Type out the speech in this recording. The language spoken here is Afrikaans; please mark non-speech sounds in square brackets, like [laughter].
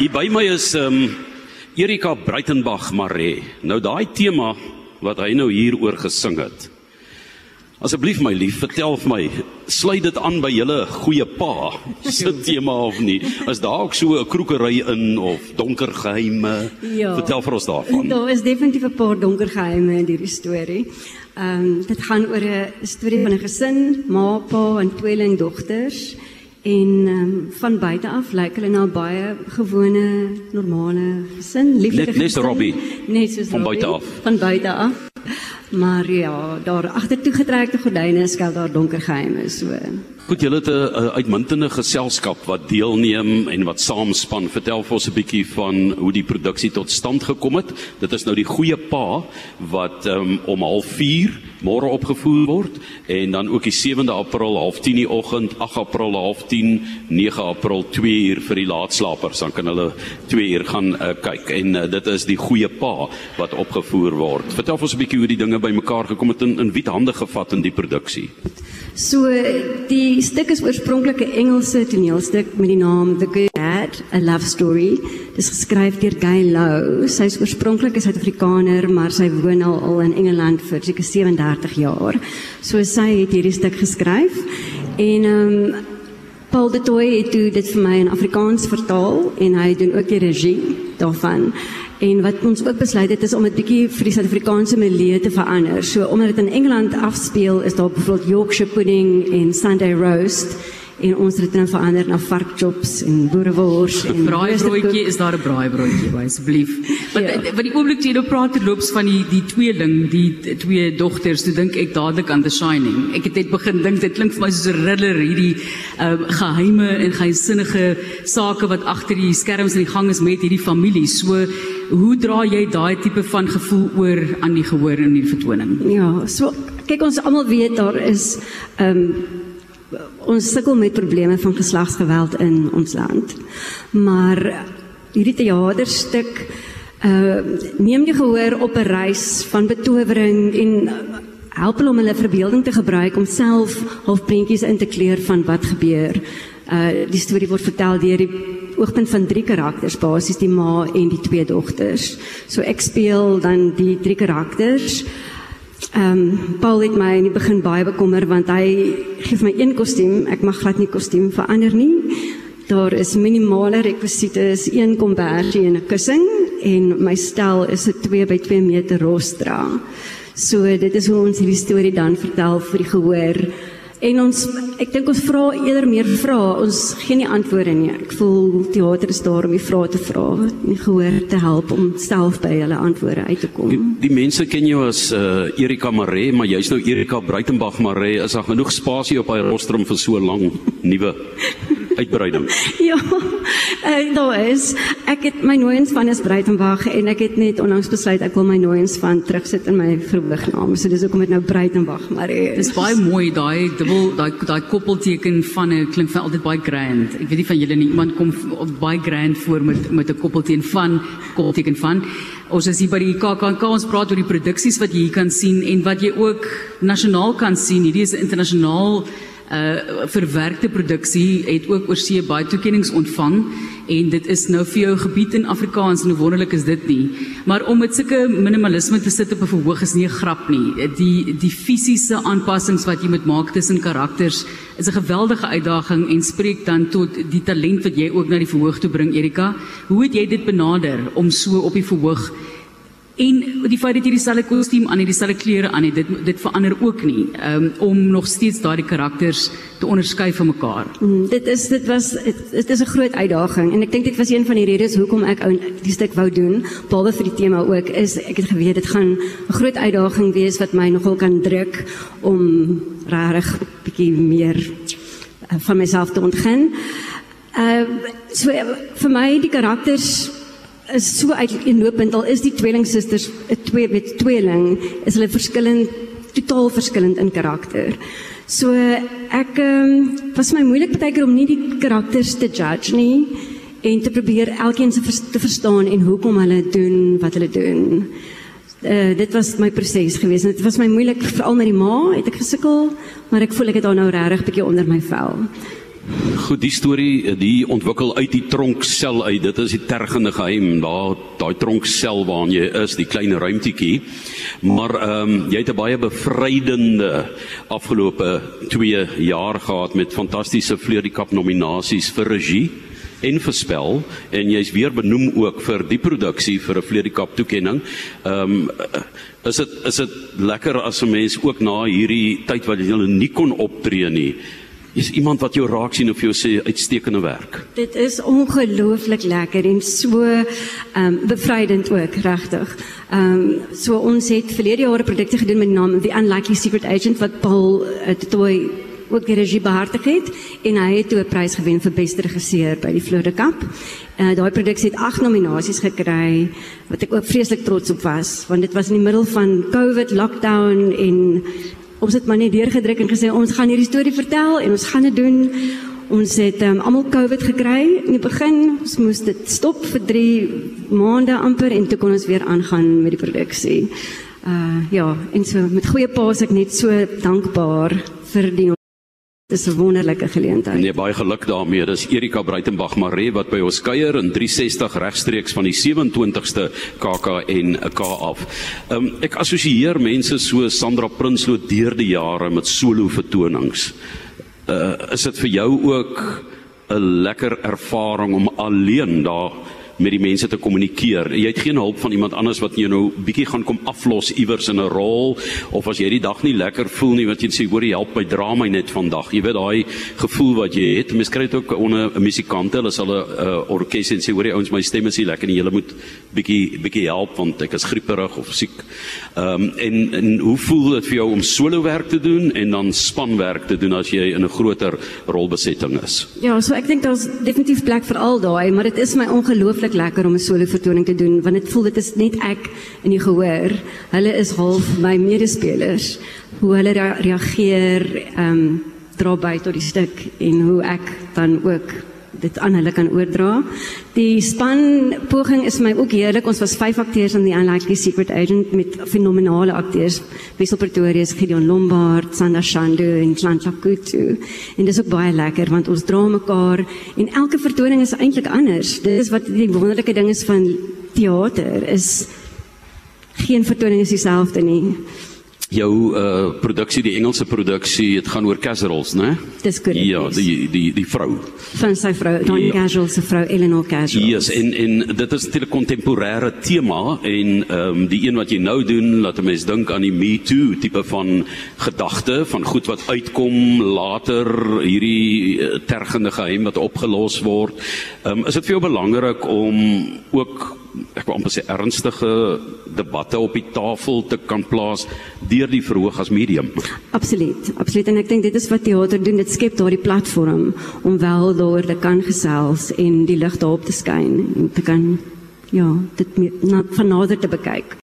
Hier by my is ehm um, Erika Breitenbach Maree. Nou daai tema wat hy nou hier oor gesing het. Asseblief my lief, vertel vir my, sluit dit aan by julle goeie pa [laughs] se tema of nie? Is daar ook so 'n kroekery in of donker geheime? Ja. Vertel vir ons daarvan. Daar is definitief 'n paar donker geheime in hierdie storie. Ehm um, dit gaan oor 'n storie van 'n gesin, ma, pa en tweeling dogters. En um, van buite af lyk hulle na 'n baie gewone, normale gesin, lieflike Net- net gesin. Robbie. Net soos Van buite Robbie, af. Van buite af. Maar ja, daar agter toegetrekte gordyne skuil daar donker geheime so. Goed, julle het 'n uitmuntende geselskap wat deelneem en wat saamspan. Vertel vir ons 'n bietjie van hoe die produksie tot stand gekom het. Dit is nou die goeie pa wat um, om 04:30 môre opgevoer word en dan ook die 7de April 10:30 die oggend, 8 April 10:30, 9 April 2uur vir die laatslapers. Dan kan hulle 2 uur gaan uh, kyk en uh, dit is die goeie pa wat opgevoer word. Vertel vir ons 'n bietjie hoe die dinge bymekaar gekom het en in wie hande gevat in die produksie. So die stuk is oorspronklik 'n Engelse toneelstuk met die naam The Good Dad, a Love Story. Dit is geskryf deur Guy Lou. Sy is oorspronklik 'n Suid-Afrikaner, maar sy woon nou al in Engeland vir seker 37 jaar. So sy het hierdie stuk geskryf en ehm um, Paul de Toey het toe dit vir my in Afrikaans vertaal en hy doen ook die regie daarvan. En wat ons ook besluit het is om dit bietjie vir die Suid-Afrikaanse milieu te verander. So omdat dit in Engeland afspeel, is daar byvoorbeeld Yorkshire pudding en Sunday roast en ons het dit nou verander na varkchops en boerewors en Braaibroodjie is daar 'n braaibroodjie by asseblief. Want Ja. ja. wat die oomblik jy nou praat terloops van die die tweeling, die twee dogters, toe dink ek dadelik aan The Shining. Ek het net begin dink dit klink vir my soos 'n thriller hierdie uh, geheime en geheimsinnige sake wat agter die skerms in die gang is met hierdie familie. So hoe dra jy daai tipe van gevoel oor aan die gehoor in die vertoning? Ja, so kyk ons almal weet daar is ehm um, ons sukkel met probleme van geslagsgeweld in ons land. Maar hierdie teaterstuk uh neem die gehoor op 'n reis van betowering en uh, help hulle om hulle verbeelding te gebruik om self half prentjies in te kleur van wat gebeur. Uh die storie word vertel deur die oogpunt van drie karakters, basies die ma en die twee dogters. So ek speel dan die drie karakters. Ehm um, Paul het my in die begin baie bekommer want hy gee vir my een kostuum, ek mag glad nie kostuum verander nie. Daar is minimale rekwisiete, is een kombersie en 'n kussing en my stel is 'n 2 by 2 meter rosdra. So dit is hoe ons hierdie storie dan vertel vir die gehoor. En ons ek dink ons vra eerder meer vrae. Ons gee nie antwoorde nie. Ek voel teater is daar om die vrae te vra, nie gehoor te help om self by hulle antwoorde uit te kom. Die, die mense ken jou as uh, Erika Maree, maar jy's nou Erika Breitenbach Maree. Is daar genoeg spasie op hy rostrum vir so lank nuwe uitbreiding? [laughs] Ja, uh, daar is. Ek het my nooiens van is Breitenberg en ek het net onlangs besluit ek wil my nooiens van terugsit in my verhoognaam. So dis hoekom dit nou Breitenberg maar is. Dis baie mooi daai dubbel daai daai koppelteken van 'n klink vir altyd baie grand. Ek weet nie van julle nie, iemand kom baie grand voor met met 'n koppelteken van koppelteken van. Ons is hier by die KAKNK ons praat oor die produksies wat jy hier kan sien en wat jy ook nasionaal kan sien. Hierdie is internasionaal uh verwerkte produksie het ook oorsee baie toekenninge ontvang en dit is nou vir jou gebied in Afrikaans en hoe wonderlik is dit nie. Maar om met sulke minimalisme te sit op 'n verhoog is nie 'n grap nie. Die die fisiese aanpassings wat jy moet maak tussen karakters is 'n geweldige uitdaging en spreek dan tot die talent wat jy ook na die verhoog toe bring Erika. Hoe het jy dit benader om so op die verhoog En die feit dat jy dieselfde kostuum aan het, dieselfde klere aan het, dit dit verander ook nie um, om nog steeds daardie karakters te onderskei van mekaar. Mm, dit is dit was dit, dit is 'n groot uitdaging en ek dink dit was een van die redes hoekom ek ou die stuk wou doen, behalwe vir die tema ook, is ek het geweet dit gaan 'n groot uitdaging wees wat my nogal kan druk om regtig bietjie meer uh, van myself te ontgin. Uh so uh, vir my die karakters is so uiteenlopend al is die tweelingsusters 'n twee met tweeling is hulle verskillend totaal verskillend in karakter. So ek um, was my moeilik baie keer om nie die karakters te judge nie en te probeer elkeen se te verstaan en hoekom hulle doen wat hulle doen. Uh, dit was my proses geweest. Dit was my moeilik veral met die ma, het ek gesukkel, maar ek voel ek het daar nou regtig bietjie onder my vel. Goed, die storie die ontwikkel uit die tronksel uit. Dit is die tergende geheim, daar daai tronksel waarin jy is, die klein ruimtetjie. Maar ehm um, jy het 'n baie bevrydende afgelope 2 jaar gehad met fantastiese Vleurikap nominasies vir regie en vir spel en jy's weer benoem ook vir die produksie vir 'n Vleurikap toekenning. Ehm um, is dit is dit lekker as 'n mens ook na hierdie tyd wat jy nie kon optree nie is iemand wat jou raak sien of jou sê uitstekende werk. Dit is ongelooflik lekker en so ehm um, bevrydend ook, regtig. Ehm um, so ons het verlede jaar 'n produkte gedoen met naam The Unlikely Secret Agent wat Paul uh, Toy ook die regie behartig het en hy het toe 'n prys gewen vir beste regisseur by die Florida Cup. Uh, daai produksie het 8 nominasies gekry wat ek ook vreeslik trots op was want dit was in die middel van COVID lockdown en ons het maar net deurgedruk en gesê ons gaan hierdie storie vertel en ons gaan dit doen. Ons het um, almal COVID gekry in die begin. Ons moes dit stop vir 3 maande amper en toe kon ons weer aangaan met die produksie. Uh ja, en so met goeie paas ek net so dankbaar vir die Dis 'n wonderlike geleentheid. Nee, baie geluk daarmee. Dis Erika Breitenberg Maree wat by ons kuier in 360 regstreeks van die 27ste KKN K af. Um, ek assosieer mense so Sandra Prinsloo deur die jare met solo vertonings. Uh, is dit vir jou ook 'n lekker ervaring om alleen daar met die mense te kommunikeer. Jy het geen hulp van iemand anders wat jy nou bietjie gaan kom aflos iewers in 'n rol of as jy die dag nie lekker voel nie wat jy sê hoor jy help my dra my net vandag. Jy weet daai gevoel wat jy het. Mens kry dit ook onder 'n musikant. Hulle sal 'n uh, orkes en sê hoor jy ouens my stem is nie lekker nie. Julle moet bietjie bietjie help want ek is grieperig of siek. Ehm um, en en hoe voel dit vir jou om solo werk te doen en dan spanwerk te doen as jy in 'n groter rolbesetting is? Ja, so ek dink daar's definitief plek vir al daai, maar dit is my ongelooflik verskriklik lekker om 'n solo vertoning te doen want dit voel dit is net ek in die gehoor. Hulle is half my medespelers. Hoe hulle reageer, ehm um, dra by tot die stuk en hoe ek dan ook dit aan hulle kan oordra. Die span poging is my ook heerlik. Ons was 5 akteurs in die Unlikely Secret Agent met fenominale akteurs. Wessel Pretorius, Gideon Lombard, Sandra Shandu en Klantla Kutu. En dis ook baie lekker want ons dra mekaar en elke vertoning is eintlik anders. Dis wat die wonderlike ding is van teater is geen vertoning is dieselfde nie jou uh produksie die Engelse produksie het gaan oor Casserols né? Dis korrek. Ja, die die die vrou. Van sy vrou, Don ja. Casual se vrou Eleanor Casual. Ja, yes, en en dit is 'n kontemporêre tema en ehm um, die een wat jy nou doen laat 'n mens dink aan die Me Too tipe van gedagte van goed wat uitkom later hierdie uh, tergende geheim wat opgelos word. Ehm um, is dit vir jou belangrik om ook ek wil amper sê ernstige debatte op die tafel te kan plaas deur die verhoog as medium. Absoluut, absoluut en ek dink dit is wat teater doen, dit skep daardie platform om wel daar te kan gesels en die lig daarop te skyn en te kan ja, dit van nader te bekyk.